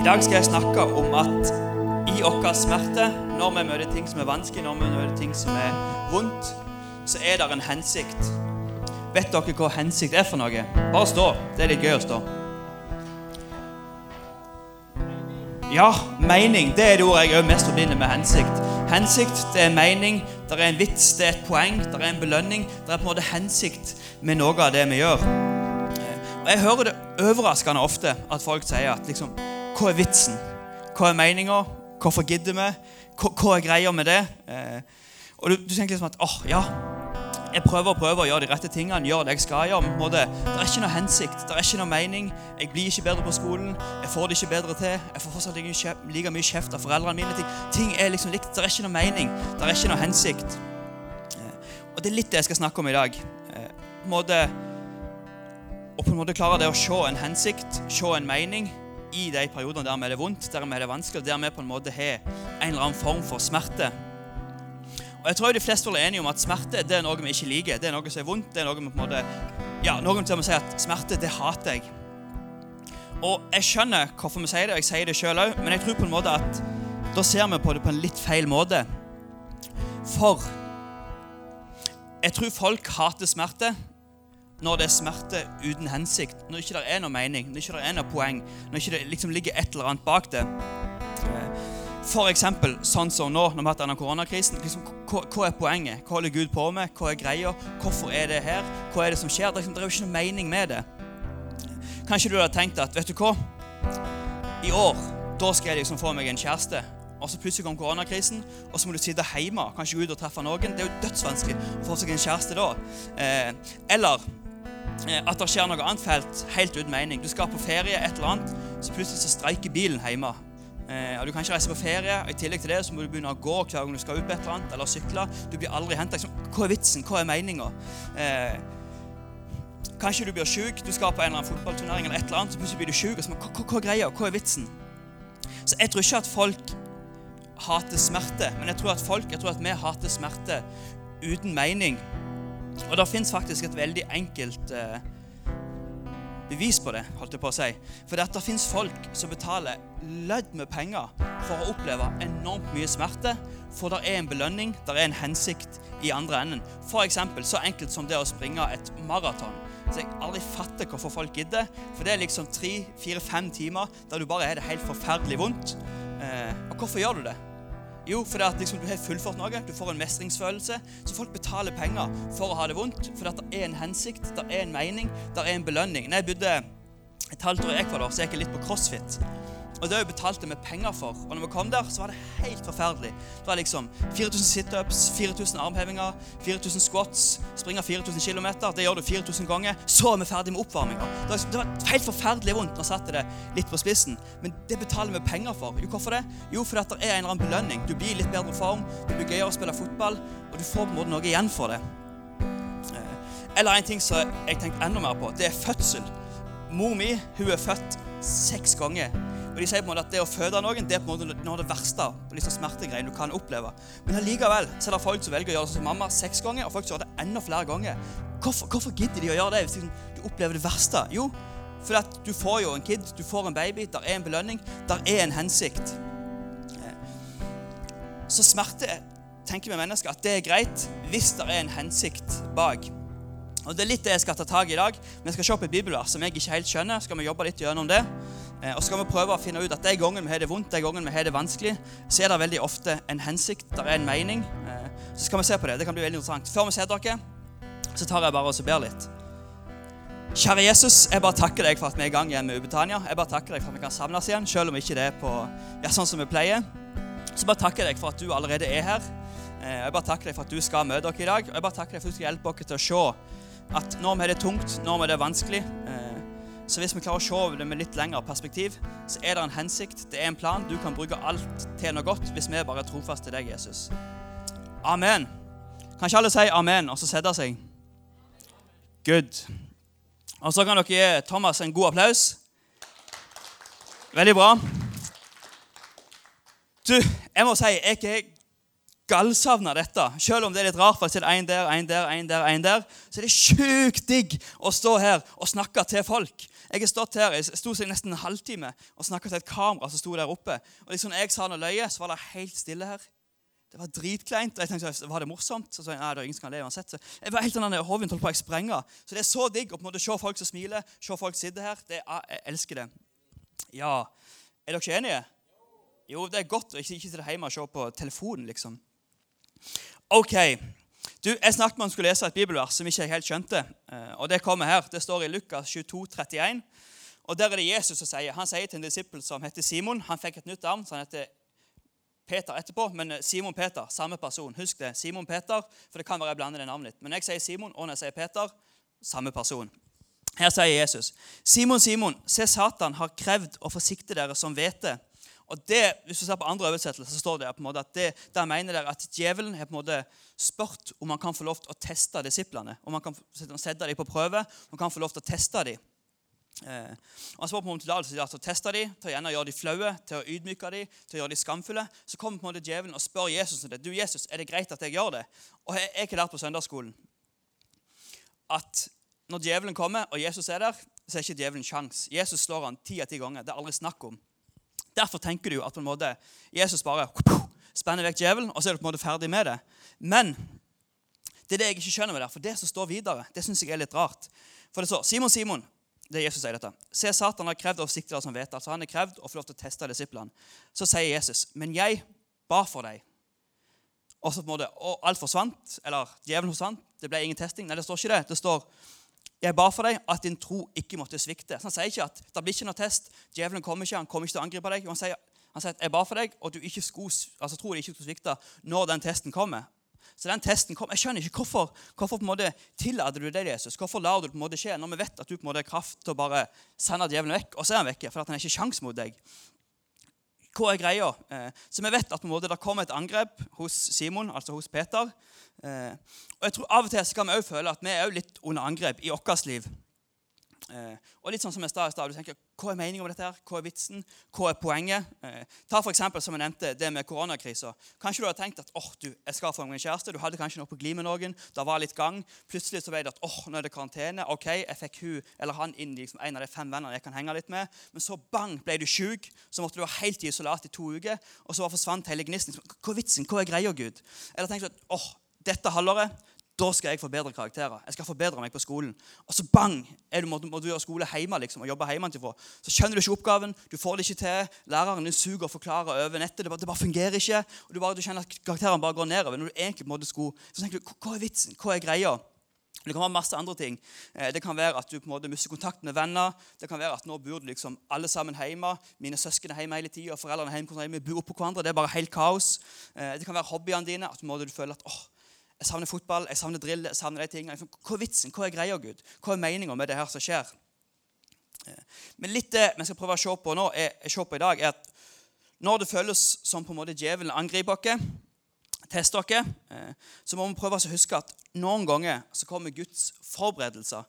I dag skal jeg snakke om at i vår smerte, når vi møter ting som er vanskelig, når vi møter ting som er vondt, så er det en hensikt. Vet dere hva hensikt er for noe? Bare stå. Det er litt gøy å stå. Ja, mening. Det er det ordet jeg mest forbinder med hensikt. Hensikt, det er mening, det er en vits, det er et poeng, det er en belønning. Det er på en måte hensikt med noe av det vi gjør. Og Jeg hører det overraskende ofte at folk sier at liksom Hva er vitsen? Hva er meninga? Hvorfor gidder vi? Hva, hva er greia med det? Eh, og du, du tenker liksom at åh, oh, ja, jeg prøver og prøver å gjøre de rette tingene, gjøre det jeg skal gjøre. På en måte, det er ikke noe hensikt, det er ikke noe mening. Jeg blir ikke bedre på skolen, jeg får det ikke bedre til. Jeg får fortsatt like mye kjeft av foreldrene mine. Ting, ting er liksom likt. Det er ikke noe mening, det er ikke noe hensikt. Eh, og det er litt det jeg skal snakke om i dag. Eh, på en måte, og på en måte klare det å se en hensikt, se en mening i de periodene der vi er det vondt, der vi er det vanskelig, der vi på en måte har en eller annen form for smerte. Og jeg tror de fleste er enige om at smerte det er noe vi ikke liker. Det er noe som er vondt. det er noe vi på en måte, ja, Noen til å si at smerte, det hater jeg. Og jeg skjønner hvorfor vi sier det, og jeg sier det sjøl òg, men jeg tror på en måte at da ser vi på det på en litt feil måte. For jeg tror folk hater smerte når det er smerte uten hensikt, når ikke det er noe mening, når ikke det er noe poeng, når ikke det liksom ligger et eller annet bak det. Eksempel, sånn som nå, når vi har hatt denne koronakrisen. Liksom, hva, er poenget? Hva holder Gud på med? Hva er greia? Hvorfor er det her? Hva er det som skjer? Det er, liksom, det er jo ikke noe mening med det. Kanskje du hadde tenkt at vet du hva? I år da skal jeg liksom få meg en kjæreste. Og så plutselig kom koronakrisen, og så må du sitte hjemme. Kanskje gå ut og treffe noen. Det er jo dødsvanskelig å få seg en kjæreste da. Eh, eller at det skjer noe annet felt helt uten mening. Du skal på ferie, et eller annet, så plutselig så streiker bilen hjemme. Eh, Du kan ikke reise på ferie. og I tillegg til det så må du begynne å gå hver gang du skal ut på et eller annet, eller sykle. Du blir aldri henta. Liksom, hva er vitsen? Hva er meninga? Eh, kanskje du blir sjuk. Du skal på en eller annen fotballturnering, eller et eller annet, så plutselig blir du sjuk. Hva, hva, hva er greia? Hva er vitsen? Så jeg tror ikke at folk hater smerte, men jeg tror at folk, jeg tror at vi hater smerte uten mening. Og det fins faktisk et veldig enkelt eh, bevis på det. holdt jeg på å si. For det fins folk som betaler lødd med penger for å oppleve enormt mye smerte. For det er en belønning, det er en hensikt i andre enden. Eksempel, så enkelt som det å springe et maraton. Så jeg aldri fatter hvorfor folk gidder. For det er liksom tre, fire, fem timer der du bare har det helt forferdelig vondt. Eh, og hvorfor gjør du det? Jo, fordi at liksom, du har fullført noe. Du får en mestringsfølelse. Så folk betaler penger for å ha det vondt. For det er en hensikt, det er en mening, det er en belønning. Når jeg bodde et halvt år i Ecuador, så gikk jeg litt på crossfit. Og det betalte vi penger for. Og når vi kom der, så var det helt forferdelig. Det var liksom 4000 situps, 4000 armhevinger, 4000 squats, springe 4000 km. Det gjør du 4000 ganger. Så er vi ferdig med oppvarminga. Det, var helt forferdelig vondt. Nå satte det litt på spissen. Men det betaler vi penger for. Jo, hvorfor det? Jo, fordi det er en eller annen belønning. Du blir litt bedre form, det blir gøyere å spille fotball, og du får på en måte noe igjen for det. Eh, eller en ting som jeg tenkte enda mer på, det er fødsel. Mor mi hun er født seks ganger og de sier på en måte at det å føde noen det er på en måte noe av det verste liksom smertegreiene du kan oppleve. Men allikevel så er det folk som velger å gjøre det som mamma seks ganger, og folk som gjør det enda flere ganger. Hvorfor, hvorfor gidder de å gjøre det hvis du opplever det verste? Jo, fordi at du får jo en kid, du får en baby, der er en belønning, der er en hensikt. Så smerte tenker vi mennesker at det er greit hvis det er en hensikt bak. Og Det er litt det jeg skal ta tak i i dag. Vi skal se på et bibelvers som jeg ikke helt skjønner. Skal vi jobbe litt gjennom det? Eh, og skal vi prøve å finne ut at de gangene vi har det vondt, de gangene vi har det vanskelig, så er det veldig ofte en hensikt, det er en mening. Eh, så skal vi se på det. Det kan bli veldig interessant. Før vi ser dere, så tar jeg bare og ber litt. Kjære Jesus, jeg bare takker deg for at vi er i gang igjen med Ubetania. Jeg bare takker deg for at vi kan samles igjen, selv om ikke det er på, ja, sånn som vi pleier. Så bare takker jeg deg for at du allerede er her. Eh, jeg bare takker deg for at du skal møte dere i dag. Og jeg bare takker deg for at du skal hjelpe dere til å se at når vi har det tungt, når vi har det vanskelig så hvis vi klarer å se det med litt lengre perspektiv, så er det en hensikt, det er en plan. Du kan bruke alt til noe godt hvis vi bare er trofast til deg, Jesus. Amen. Kan ikke alle si amen og så sette seg? Good. Og så kan dere gi Thomas en god applaus. Veldig bra. Du, jeg må si jeg er gallsavna dette. Selv om det er litt rart, for jeg ser en der, en der, en der, en der, så er det sjukt digg å stå her og snakke til folk. Jeg har stått her, jeg sto nesten en halvtime og snakka til et kamera som sto der oppe. Og liksom jeg sa noe løye, så var det helt stille her. Det var dritkleint. og jeg tenkte, Var det morsomt? Så sa jeg, nei, det er ingen som kan le uansett. Så jeg var helt sånn, Hodet holdt på å sprenge. Så det er så digg å på en måte se folk som smiler, se folk sitte her. Det, jeg elsker det. Ja, Er dere ikke enige? Jo, det er godt å ikke sitte hjemme og se på telefonen, liksom. Ok. Du, Jeg snakket om man skulle lese et bibelvers som ikke jeg helt skjønte. Eh, og Det kommer her. Det står i Lukas 22, 31. Og Der er det Jesus som sier. Han sier til en disippel som heter Simon Han fikk et nytt navn, så han heter Peter etterpå. Men eh, Simon Peter, samme person. Husk det. Simon Peter, for det kan være jeg blander det navnet litt. Men jeg sier Simon, og når jeg sier Peter, samme person. Her sier Jesus, Simon, Simon, se Satan har krevd å forsikte dere som hvete. Og det, Hvis du ser på andre oversettelser, så står det på en måte at det, der mener dere at djevelen har på en måte spurt om han kan få lov til å teste disiplene. Om han kan sette dem på prøve, om han kan få lov til å teste dem. Eh, og Han spør på om tillatelse til å teste dem, til å gjerne gjøre dem flaue, til å ydmyke dem, til å gjøre dem skamfulle. Så kommer på en måte djevelen og spør Jesus om det. Du, Jesus, er det greit at jeg gjør det? Og Jeg, jeg har lært på søndagsskolen at når djevelen kommer, og Jesus er der, så er ikke djevelen sjans. Jesus slår han ti av ti ganger. Det er aldri snakk om. Derfor tenker du at på en måte Jesus bare spenner vekk djevelen, og så er du på en måte ferdig med det. Men det er det jeg ikke skjønner med det, for det som står videre, det syns jeg er litt rart. For det står Simon, Simon, det er Jesus sier dette. Se, Satan har krevd å sikte deg som vet. Altså Han har krevd å få lov til å teste disiplene. Så sier Jesus, men jeg ba for deg. Og så på en måte, og alt forsvant, eller djevelen forsvant. Det ble ingen testing. Nei, det står ikke det. Det står jeg ba for deg at din tro ikke måtte svikte. Så han sier ikke at det blir ikke noe test. Djevelen kommer ikke, han kommer ikke til å angripe deg. Han sier, han sier at jeg ba for deg, og du ikke skulle, altså troen ikke skulle svikte når den testen kommer. Så den testen kom. Jeg skjønner ikke hvorfor, hvorfor på en måte tillater du det, Jesus? Hvorfor lar du det på en måte skje når vi vet at du på en måte har kraft til å bare sende djevelen vekk, og så er han vekke, for at han har ikke sjans mot deg? Hva er greia? Eh, så vi vet at på en måte det kom et angrep hos Simon, altså hos Peter. Eh, og jeg tror Av og til så kan vi også føle at vi er litt under angrep i vårt liv. Eh, og litt sånn som jeg sa i stad, du tenker, Hva er meningen med dette? her? Hva er vitsen? Hva er poenget? Eh, ta for eksempel, som jeg nevnte, det med koronakrisa. Kanskje du har tenkt at åh, oh, du, jeg skal få meg en kjæreste. Du hadde kanskje noe på glid med noen. Det var litt gang. Plutselig så ble det at åh, oh, nå er det karantene. ok, Jeg fikk hun eller han inn liksom, en av de fem vennene jeg kan henge litt med. Men så bang, ble du sjuk. Så måtte du være helt i isolat i to uker. Og så forsvant hele gnisten. Hva er vitsen? Hva er greia, Gud? Eller tenkte du at åh, oh, dette halvåret da skal jeg få bedre karakterer. Jeg skal forbedre meg på skolen. Og så bang! Er du, må, må, du gjøre skole hjemme liksom, og jobbe hjemmefra. Så skjønner du ikke oppgaven, du får det ikke til. Læreren din suger og forklarer over nettet. Det bare, det bare fungerer ikke. og du, bare, du, kjenner at karakterene bare går nedover. når du egentlig på en måte skulle, Så tenker du, hva er vitsen? Hva er greia? Det kan være masse andre ting. Eh, det kan være at du på en måte mister kontakt med venner. Det kan være at nå bor du liksom alle sammen hjemme. Mine søsken er hjemme hele tida. Foreldrene er hjemme. Vi bor oppå hverandre. Det er bare helt kaos. Eh, det kan være hobbyene dine. at du, føler at åh, jeg savner fotball, jeg savner drill. jeg savner de tingene. Hva er vitsen? Hva er greia, Gud? Hva er meninga med det her som skjer? Eh, men litt det vi skal prøve å se på nå, er, se på i dag, er at når det føles som på en måte djevelen angriper oss, tester oss, eh, så må vi prøve å huske at noen ganger så kommer Guds forberedelser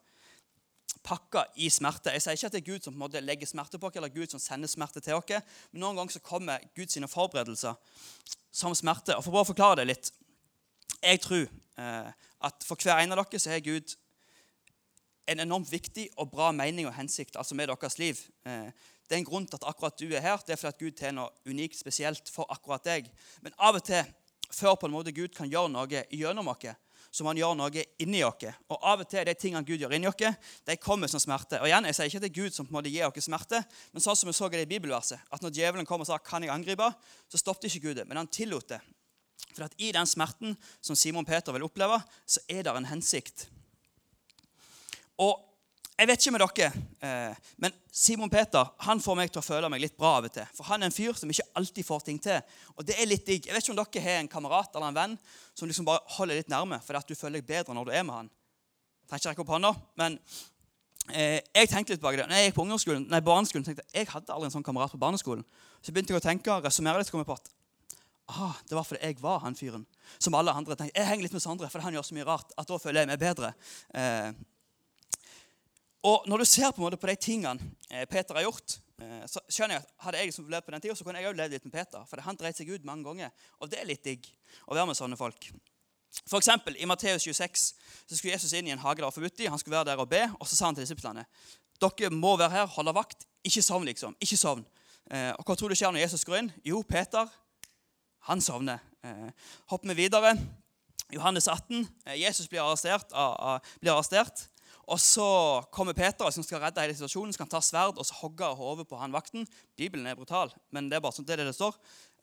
pakka i smerte. Jeg sier ikke at det er Gud som på en måte legger smerte på oss, eller Gud som sender smerte til oss, men noen ganger så kommer Guds forberedelser som smerte. Og For å forklare det litt jeg tror eh, at for hver en av dere så har Gud en enormt viktig og bra mening og hensikt altså med deres liv. Eh, det er en grunn til at akkurat du er her. Det er fordi at Gud har noe unikt spesielt for akkurat deg. Men av og til, før på en måte Gud kan gjøre noe gjennom oss, så må han gjøre noe inni oss. Og av og til de tingene Gud gjør inni oss, de kommer som smerte. Og igjen, Jeg sier ikke at det er Gud som på en måte gir oss smerte, men sånn som vi så i det bibelverset, at når djevelen kom og sa 'Kan jeg angripe?', så stoppet ikke Gud det, men han tillot det. For at i den smerten som Simon Peter vil oppleve, så er det en hensikt. Og jeg vet ikke med dere, eh, men Simon Peter han får meg til å føle meg litt bra av og til. For han er en fyr som ikke alltid får ting til. Og det er litt digg. Jeg vet ikke om dere har en kamerat eller en venn som liksom bare holder litt nærme fordi at du føler deg bedre når du er med han. Jeg trenger ikke rekke opp hånda, men eh, jeg tenkte litt bak det. Når jeg gikk på ungdomsskolen, nei, barneskolen, tenkte jeg jeg hadde aldri en sånn kamerat på barneskolen. Så begynte jeg å tenke, resumere litt, så kom på at ah, det var fordi jeg var han fyren. Som alle andre tenkte. Jeg henger litt med Sondre, for han gjør så mye rart at da føler jeg meg bedre. Eh, og når du ser på, en måte på de tingene eh, Peter har gjort, Eh, så skjønner jeg at Hadde jeg liksom levd på den tida, så kunne jeg òg levd litt med Peter. For han dreit seg ut mange ganger. Og det er litt digg å være med sånne folk. For eksempel, I Matteus 26 så skulle Jesus inn i en hage der var forbudt. Han skulle være der og be, og så sa han til disiplene dere må være her, holde vakt. Ikke sovn, liksom. Ikke sovn. Eh, og hva tror du skjer når Jesus går inn? Jo, Peter han sovner. Eh, hopper vi videre. Johannes 18. Eh, Jesus blir arrestert. Blir arrestert. Og så kommer Peter som skal redde hele situasjonen. skal han ta sverd og så hogge hodet på han vakten. Bibelen er brutal, men det er bare sånn det, det står.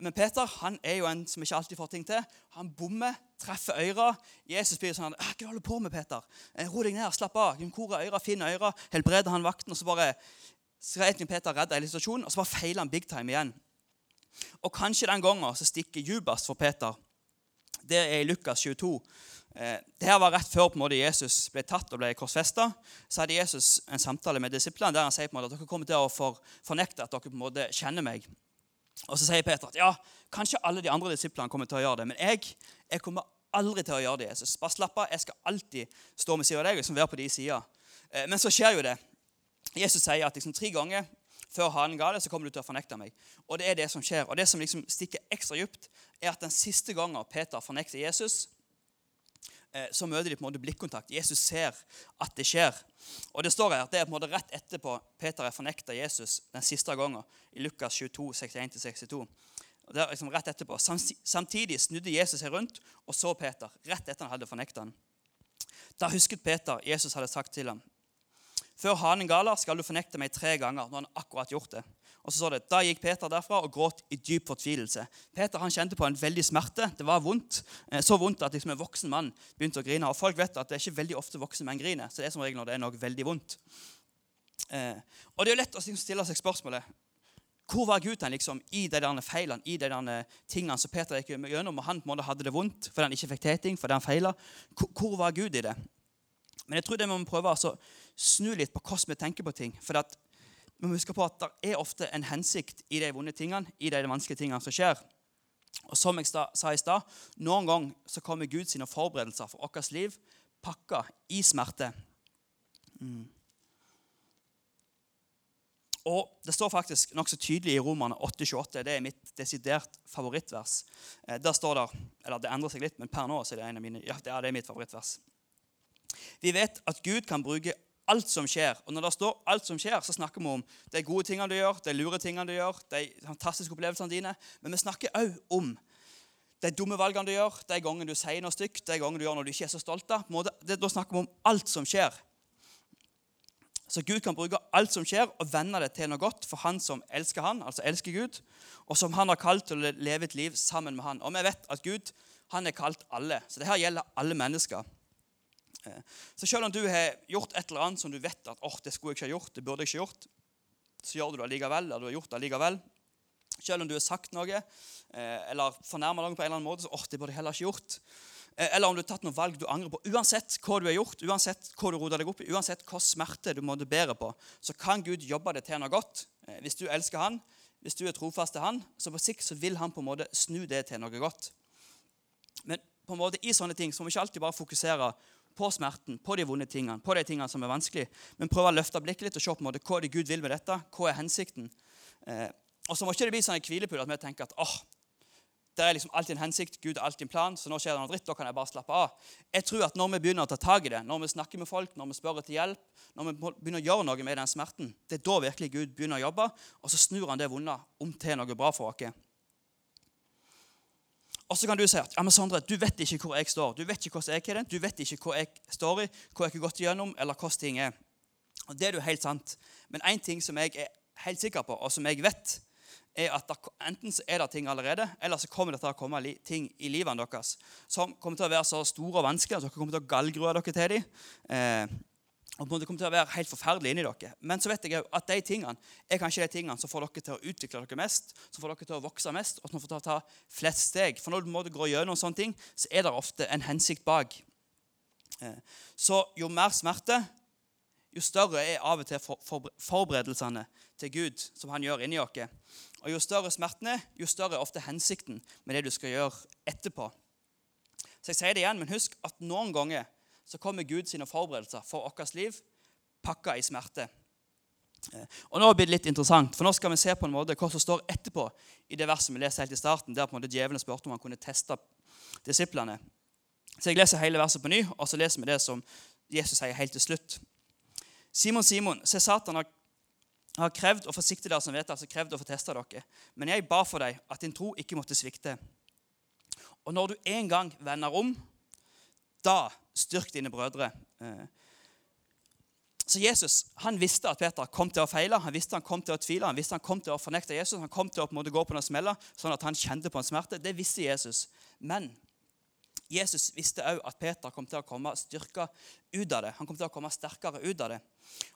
Men Peter han er jo en som ikke alltid får ting til. Han bommer, treffer øra. Jesus blir sånn «Ah, 'Hva holder du på med, Peter? Eh, ro deg ned, slapp av.' Er øra? Finn øra. Helbreder han vakten. Og så bare så Peter redder hele situasjonen, og så bare feiler han big time igjen. Og kanskje den gangen så stikker Jubas for Peter. Det er i Lukas 22. Eh, Dette var rett før på en måte Jesus ble tatt og ble korsfesta. Så hadde Jesus en samtale med disiplene der han sier på en måte at dere kommer til å for, fornekte at dere på en måte kjenner meg. Og Så sier Peter at ja, kanskje alle de andre disiplene kommer til å gjøre det, men jeg, jeg kommer aldri til å gjøre det. Jesus. Bare slapp av. Jeg skal alltid stå med siden av deg liksom være på de siden. Eh, men så skjer jo det. Jesus sier at liksom tre ganger før hanen ga det, så kommer du til å fornekte meg. Og det er det som skjer. Og det som liksom stikker ekstra dypt, er at den siste gangen Peter fornekter Jesus, Eh, så møter de på en måte blikkontakt. Jesus ser at det skjer. Og Det står her, at det er på en måte rett etterpå Peter er fornekta Jesus den siste gangen, i Lukas 22, 61-62. Det er liksom rett etterpå. Samtidig snudde Jesus seg rundt og så Peter rett etter han hadde fornekta han. Da husket Peter Jesus hadde sagt til ham. Før hanen galer skal du fornekte meg tre ganger. når han akkurat gjort det. Og så står det, Da gikk Peter derfra og gråt i dyp fortvilelse. Peter han kjente på en veldig smerte. Det var vondt. Eh, så vondt at liksom en voksen mann begynte å grine. Og folk vet at det er ikke veldig ofte voksne menn griner. så det er som regel når det er noe veldig vondt. Eh, og det er jo lett å liksom stille seg spørsmålet hvor var Gud den liksom, i de der feilene, i de der tingene som Peter gikk gjennom? og Han på en måte hadde det vondt fordi han ikke fikk til ting, fordi han feila. Hvor var Gud i det? Men jeg tror det må vi prøve å snu litt på hvordan vi tenker på ting. For at vi må huske på at det er ofte en hensikt i de vonde tingene, i de vanskelige tingene som skjer. Og som jeg sa i stad, noen ganger så kommer Guds forberedelser for vårt liv pakka i smerte. Mm. Og Det står faktisk nokså tydelig i Romerne 8,28. Det er mitt desidert favorittvers. Eh, der står det, eller Det endrer seg litt, men per nå så er det en av mine, ja, det er mitt favorittvers. Vi vet at Gud kan bruke alt som skjer. Og når det står alt som skjer, så snakker vi om de gode tingene du gjør, de lure tingene du gjør, de fantastiske opplevelsene dine. Men vi snakker òg om de dumme valgene du gjør, de gangene du sier noe stygt, de gangene du gjør noe du ikke er så stolt av. Da snakker vi om alt som skjer. Så Gud kan bruke alt som skjer, og vende det til noe godt for han som elsker han, altså elsker Gud, og som han har kalt til å leve et liv sammen med han. Og vi vet at Gud han er kalt alle. Så det her gjelder alle mennesker. Eh, så selv om du har gjort et eller annet som du vet at oh, det skulle jeg ikke ha gjort, det burde jeg ikke gjort, så gjør du det allikevel, eller du har gjort det allikevel. Selv om du har sagt noe eh, eller fornærma noen på en eller annen måte, så oh, det burde jeg heller ikke gjort. Eh, eller om du har tatt noen valg du angrer på. Uansett hva du har gjort, uansett hva du roter deg opp i, uansett hva smerte du måtte bære på, så kan Gud jobbe det til noe godt. Hvis du elsker Han, hvis du er trofast til Han, så på sikt så vil Han på en måte snu det til noe godt. Men på en måte i sånne ting så må vi ikke alltid bare fokusere på smerten, på de vonde tingene, på de tingene som er vanskelig, men prøve å løfte blikket litt og se på en måte, hva er det Gud vil med dette. Hva er hensikten? Eh, og så må ikke det bli sånn en hvilepute at vi tenker at åh, det er liksom alltid en hensikt, Gud har alltid en plan, så nå skjer det noe dritt, da kan jeg bare slappe av. Jeg tror at Når vi begynner å ta tak i det, når vi snakker med folk, når vi spør etter hjelp, når vi begynner å gjøre noe med den smerten, det er da virkelig Gud begynner å jobbe, og så snur han det vonde om til noe bra for oss. Og så kan du si at ja, men Sondre, du vet ikke hvor jeg står. Du vet ikke hvordan jeg er det, du vet ikke hvor jeg står i, hvor jeg har gått gjennom, eller hvordan ting er. Og Det er jo helt sant. Men én ting som jeg er helt sikker på, og som jeg vet, er at enten så er det ting allerede, eller så kommer det til å komme ting i livet deres som kommer til å være så store og vanskelige at dere kommer til å gallgrue dere til dem. Eh, og Det kommer til å være helt forferdelig inni dere. Men så vet jeg at de tingene er kanskje de tingene som får dere til å utvikle dere mest, som får dere til å vokse mest, og som får til å ta flest steg. For når du må gå gjennom sånne ting, så er det ofte en hensikt bak. Eh, så jo mer smerte, jo større er av og til forberedelsene til Gud som han gjør inni oss. Og jo større smerten er, jo større er ofte hensikten med det du skal gjøre etterpå. Så jeg sier det igjen, men husk at noen ganger så kommer Gud sine forberedelser for vårt liv pakka i smerte. Eh, og Nå blir det litt interessant, for nå skal vi se på en måte hva som står etterpå i det verset vi leser helt i starten, der på en måte djevelen spurte om han kunne teste disiplene. Så Jeg leser hele verset på ny, og så leser vi det som Jesus sier helt til slutt. Simon, Simon, se Satan har, har krevd og forsiktig dere som vet altså krevd å få teste dere. Men jeg ba for deg at din tro ikke måtte svikte. Og når du en gang vender om, da styrk dine brødre. Eh, så Jesus han visste at Peter kom til å feile, han visste han kom til å tvile, han visste han kom til å fornekte Jesus, han kom til å på en måte gå på noen smeller, sånn at han kjente på en smerte. Det visste Jesus. Men Jesus visste òg at Peter kom til å komme styrka ut av det. Han kom til å komme sterkere ut av det.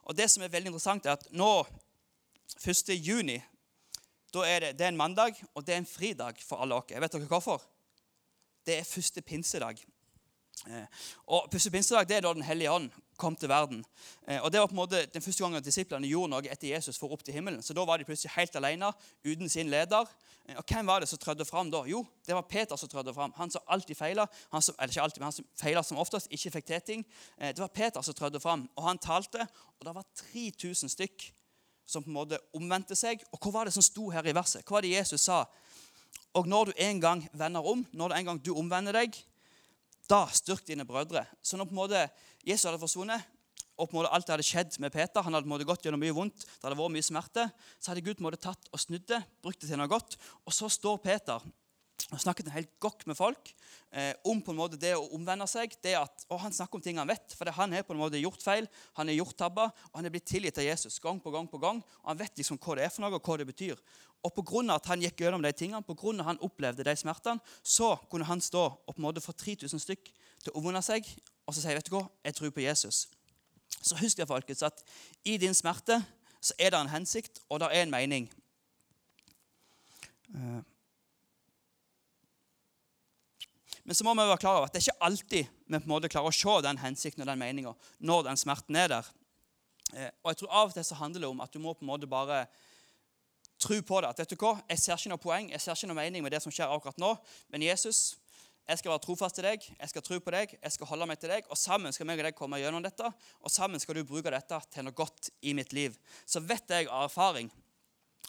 Og Det som er veldig interessant, er at nå, 1. juni, da er det, det er en mandag, og det er en fridag for alle oss. Vet dere hvorfor? Det er første pinsedag. Eh, og Pussepinsedag pinsedag det er da Den hellige ånd kom til verden. Eh, og Det var på en måte den første gangen disiplene gjorde noe etter Jesus for opp til himmelen. Så Da var de plutselig helt alene, uten sin leder. Eh, og Hvem var det som trødde fram da? Jo, det var Peter som trødde fram. Han som alltid feila. Eller ikke alltid, men han som feila som oftest, ikke fikk til ting. Det var Peter som trødde fram, og han talte. Og det var 3000 stykk som på en måte omvendte seg. Og hva var det som sto her i verset? Hva var det Jesus sa? Og når du en gang vender om, når du en gang du omvender deg, da styrk dine brødre. Så når på en måte Jesus hadde forsvunnet, og på en måte alt det hadde skjedd med Peter, han hadde på en måte gått gjennom mye vondt, det hadde vært mye smerte, så hadde Gud på en måte tatt og snudd det, brukt det til noe godt. Og så står Peter og snakket en helt gokk med folk eh, om på en måte det å omvende seg. det at, og Han snakker om ting han vet, for han har på en måte gjort feil, han har gjort tabber, og han er blitt tilgitt av Jesus gang på gang. på gang, og Han vet liksom hva det er for noe, og hva det betyr. Og pga. at han gikk gjennom de tingene, på grunn av at han opplevde de smertene, så kunne han stå og på en måte få 3000 stykk til å omvende seg og så si vet du hva, jeg tror på Jesus. Så husk det, folkens, at i din smerte så er det en hensikt, og det er en mening. Eh, men så må vi være klar over at det er ikke alltid vi på en måte klarer å se den hensikten og den meninga når den smerten er der. Eh, og jeg tror Av og til så handler det om at du må på en måte bare tro på det. At vet du hva, Jeg ser ikke noe poeng, jeg ser ikke noe mening med det som skjer akkurat nå, men Jesus jeg skal være trofast til deg, jeg skal tro på deg, jeg skal holde meg til deg. Og sammen skal meg og deg komme gjennom dette, og sammen skal du bruke dette til noe godt i mitt liv. Så vet jeg av erfaring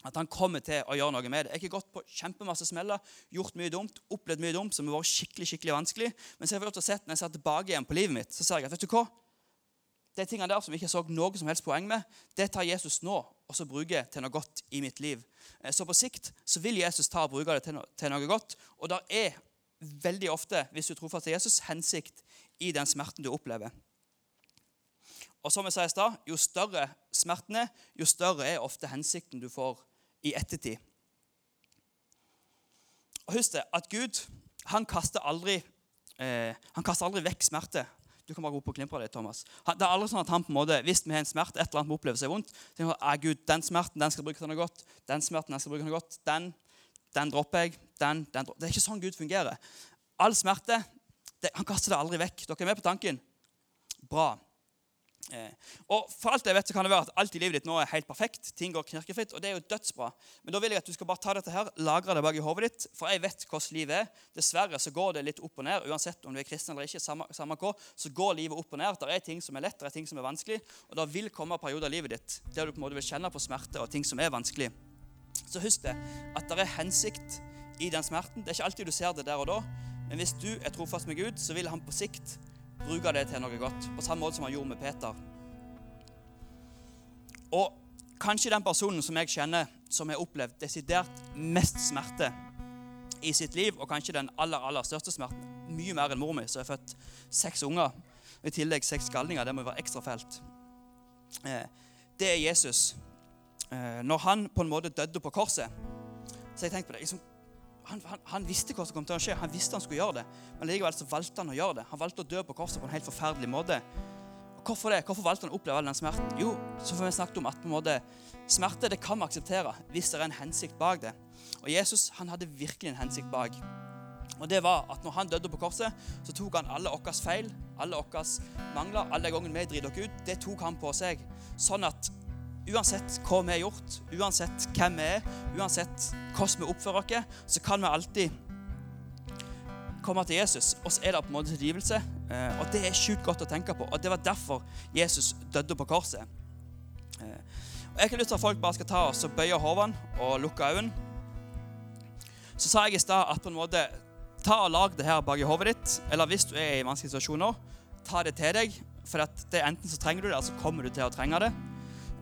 at han kommer til å gjøre noe med det. Jeg har gått på kjempemasse smeller, gjort mye dumt, opplevd mye dumt som har vært skikkelig skikkelig vanskelig. Men så har jeg fått godt å se, når jeg ser tilbake igjen på livet mitt, så ser jeg at vet du hva? De tingene der som jeg ikke så noe som helst poeng med, det tar Jesus nå og så bruker til noe godt i mitt liv. Eh, så på sikt så vil Jesus ta og bruke det til noe, godt. Og det er veldig ofte, hvis du tror fast til Jesus, hensikt i den smerten du opplever. Og som jeg sa i stad, Jo større smerten er, jo større er ofte hensikten du får i ettertid. Og Husk det, at Gud han kaster aldri, eh, han kaster aldri vekk smerte. Du kan bare opp og klimpre deg, Thomas. det er aldri sånn at han på en måte, Hvis vi har en smerte, et eller annet vi opplever seg vondt, så tenker han, Gud, den smerten den skal bruke til noe godt. Den smerten den skal bruke til noe godt. Den den dropper jeg. Den, den dropper. Det er ikke sånn Gud fungerer. All smerte det, Han kaster det aldri vekk. Dere er med på tanken? Bra. Eh, og For alt jeg vet, så kan det være at alt i livet ditt nå er helt perfekt. Ting går knirkefritt, og det er jo dødsbra. Men da vil jeg at du skal bare ta dette her, lagre det bak i hodet ditt, for jeg vet hvordan livet er. Dessverre så går det litt opp og ned, uansett om du er kristen eller ikke. samme, samme hva, Så går livet opp og ned. Det er ting som er lett, det er ting som er vanskelig. Og det vil komme perioder av livet ditt der du på en måte vil kjenne på smerte og ting som er vanskelig så husk det, at det er hensikt i den smerten. Det er ikke alltid du ser det der og da, men hvis du er trofast med Gud, så vil han på sikt bruke det til noe godt. På samme måte som han gjorde med Peter. Og kanskje den personen som jeg kjenner, som har opplevd desidert mest smerte i sitt liv, og kanskje den aller, aller største smerten, mye mer enn mor mi, som har født seks unger, i tillegg seks galninger, det må være ekstra fælt, eh, det er Jesus Eh, når han på en måte døde på korset Så jeg tenkte på det liksom, han, han, han, visste hva som kom til å skje. Han visste han skulle gjøre det. Men likevel så valgte han å gjøre det. Han valgte å dø på korset på en helt forferdelig måte. Og hvorfor det? Hvorfor valgte han å oppleve all den smerten? Jo, så får vi snakket om at på en måte, smerte det kan vi akseptere hvis det er en hensikt bak det. Og Jesus han hadde virkelig en hensikt bak. Og det var at når han døde på korset, så tok han alle våre feil, alle våre mangler, alle gangene vi driter oss ut, det tok han på seg. Sånn at Uansett hva vi har gjort, uansett hvem vi er, uansett hvordan vi oppfører oss, så kan vi alltid komme til Jesus, og så er det på en måte tilgivelse. Eh, og det er sjukt godt å tenke på. Og det var derfor Jesus døde på korset. Eh, Og Jeg har lyst til at folk bare skal ta oss og bøye hodene og lukke øynene. Så sa jeg i stad at på en måte ta og lag det her bak i hodet ditt. Eller hvis du er i vanskelige situasjoner, ta det til deg. For det enten så trenger du det, eller så kommer du til å trenge det.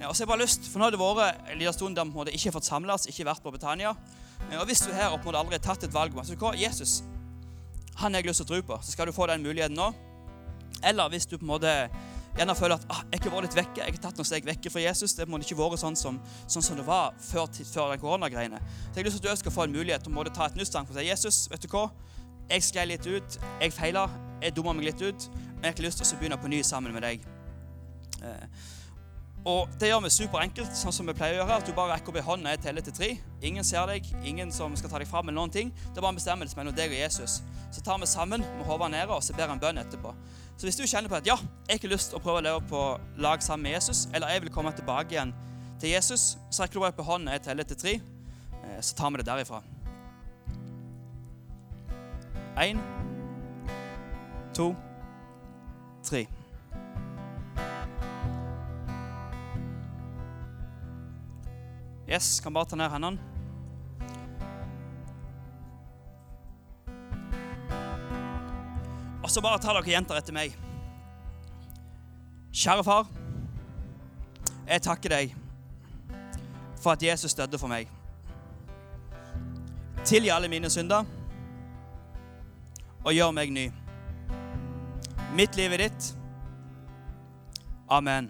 Ja, og så har jeg bare lyst, for Nå har det vært en liten stund der vi ikke har fått samles, ikke vært på Betania. Ja, Og hvis du her på en måte aldri har tatt et valg om hva, Jesus, han har jeg lyst til å tro på, så skal du få den muligheten nå. Eller hvis du på en måte gjerne føler at ah, jeg har vært litt vekke, jeg har tatt noen steg vekke fra Jesus. Det måte ikke vært sånn som, sånn som det var før, før den koronagreiene. Så jeg har lyst til at du også skal få en mulighet til å ta et nytt og si Jesus, vet du hva? Jeg sklei litt ut, jeg feila, jeg dumma meg litt ut, men jeg har ikke lyst til å begynne på ny sammen med deg. Eh, og det gjør vi superenkelt, sånn som vi pleier å gjøre. At du bare rekker opp ei hånd når jeg teller til tre. Ingen ser deg, ingen som skal ta deg fram, eller noen ting. Det er bare en bestemmelse mellom deg og Jesus. Så tar vi sammen med hodet nede, og så ber han bønn etterpå. Så hvis du kjenner på at ja, jeg har lyst til å prøve å leve på lag sammen med Jesus, eller jeg vil komme tilbake igjen til Jesus, så rekker du bare opp ei hånd når jeg teller til tre. Eh, Så tar vi det derifra. Én, to, tre. Yes, kan bare ta ned hendene. Og så bare ta dere jenter etter meg. Kjære far. Jeg takker deg for at Jesus døde for meg. Tilgi alle mine synder og gjør meg ny. Mitt liv er ditt. Amen.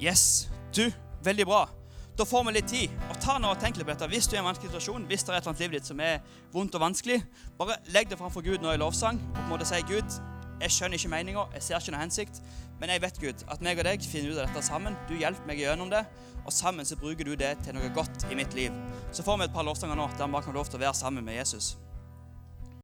Yes, du, veldig bra. Da får vi litt tid. Og ta nå og tenk litt på dette. Hvis du er i en vanskelig situasjon, hvis det er et eller annet livet ditt som er vondt og vanskelig, bare legg det framfor Gud nå i lovsang og på en måte si Gud, jeg skjønner ikke meninga, jeg ser ikke noe hensikt, men jeg vet, Gud, at meg og deg finner ut av dette sammen. Du hjelper meg gjennom det, og sammen så bruker du det til noe godt i mitt liv. Så får vi et par lovsanger nå der vi kan få lov til å være sammen med Jesus.